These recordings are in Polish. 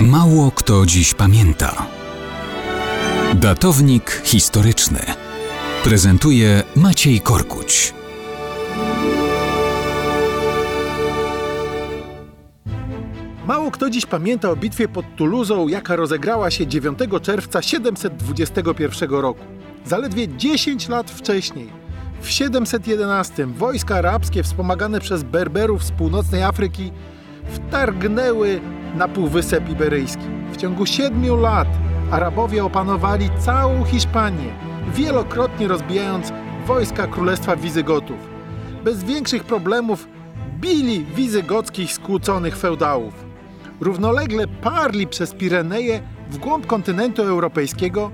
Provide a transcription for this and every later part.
Mało kto dziś pamięta. Datownik historyczny prezentuje Maciej Korkuć. Mało kto dziś pamięta o bitwie pod Toulousą, jaka rozegrała się 9 czerwca 721 roku. Zaledwie 10 lat wcześniej, w 711, wojska arabskie wspomagane przez Berberów z północnej Afryki wtargnęły na Półwysep Iberyjski. W ciągu 7 lat Arabowie opanowali całą Hiszpanię, wielokrotnie rozbijając wojska Królestwa Wizygotów. Bez większych problemów bili wizygockich skłóconych feudałów. Równolegle parli przez Pireneje w głąb kontynentu europejskiego,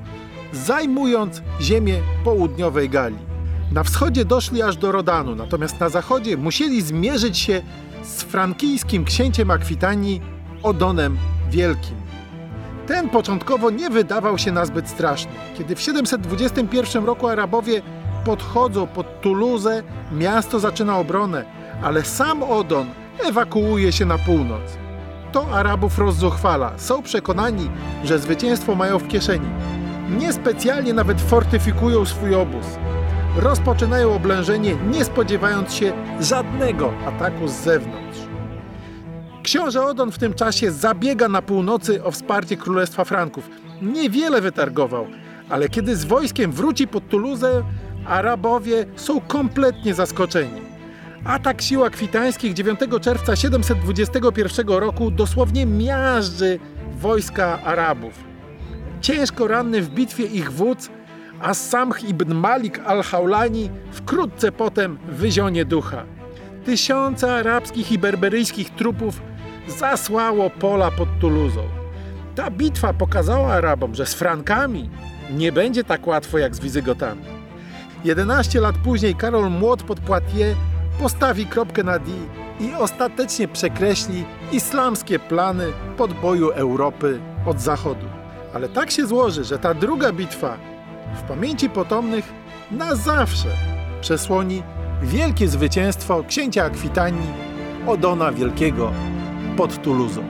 zajmując ziemię południowej Galii. Na wschodzie doszli aż do Rodanu, natomiast na zachodzie musieli zmierzyć się z frankijskim księciem Akwitanii Odonem Wielkim. Ten początkowo nie wydawał się nazbyt straszny. Kiedy w 721 roku Arabowie podchodzą pod Toulouse, miasto zaczyna obronę, ale sam Odon ewakuuje się na północ. To Arabów rozzuchwala. Są przekonani, że zwycięstwo mają w kieszeni. Niespecjalnie nawet fortyfikują swój obóz. Rozpoczynają oblężenie, nie spodziewając się żadnego ataku z zewnątrz. Książę Odon w tym czasie zabiega na północy o wsparcie Królestwa Franków. Niewiele wytargował, ale kiedy z wojskiem wróci pod Toulouse, Arabowie są kompletnie zaskoczeni. Atak sił akwitańskich 9 czerwca 721 roku dosłownie miażdży wojska Arabów. Ciężko ranny w bitwie ich wódz, As-Samh ibn Malik al-Haulani wkrótce potem wyzionie ducha. Tysiące arabskich i berberyjskich trupów zasłało pola pod Tuluzą. Ta bitwa pokazała Arabom, że z Frankami nie będzie tak łatwo jak z Wizygotami. 11 lat później Karol Młot pod Poitiers postawi kropkę na D i ostatecznie przekreśli islamskie plany podboju Europy od zachodu. Ale tak się złoży, że ta druga bitwa w pamięci potomnych na zawsze przesłoni wielkie zwycięstwo księcia Akwitanii Odona Wielkiego pod Tuluzą.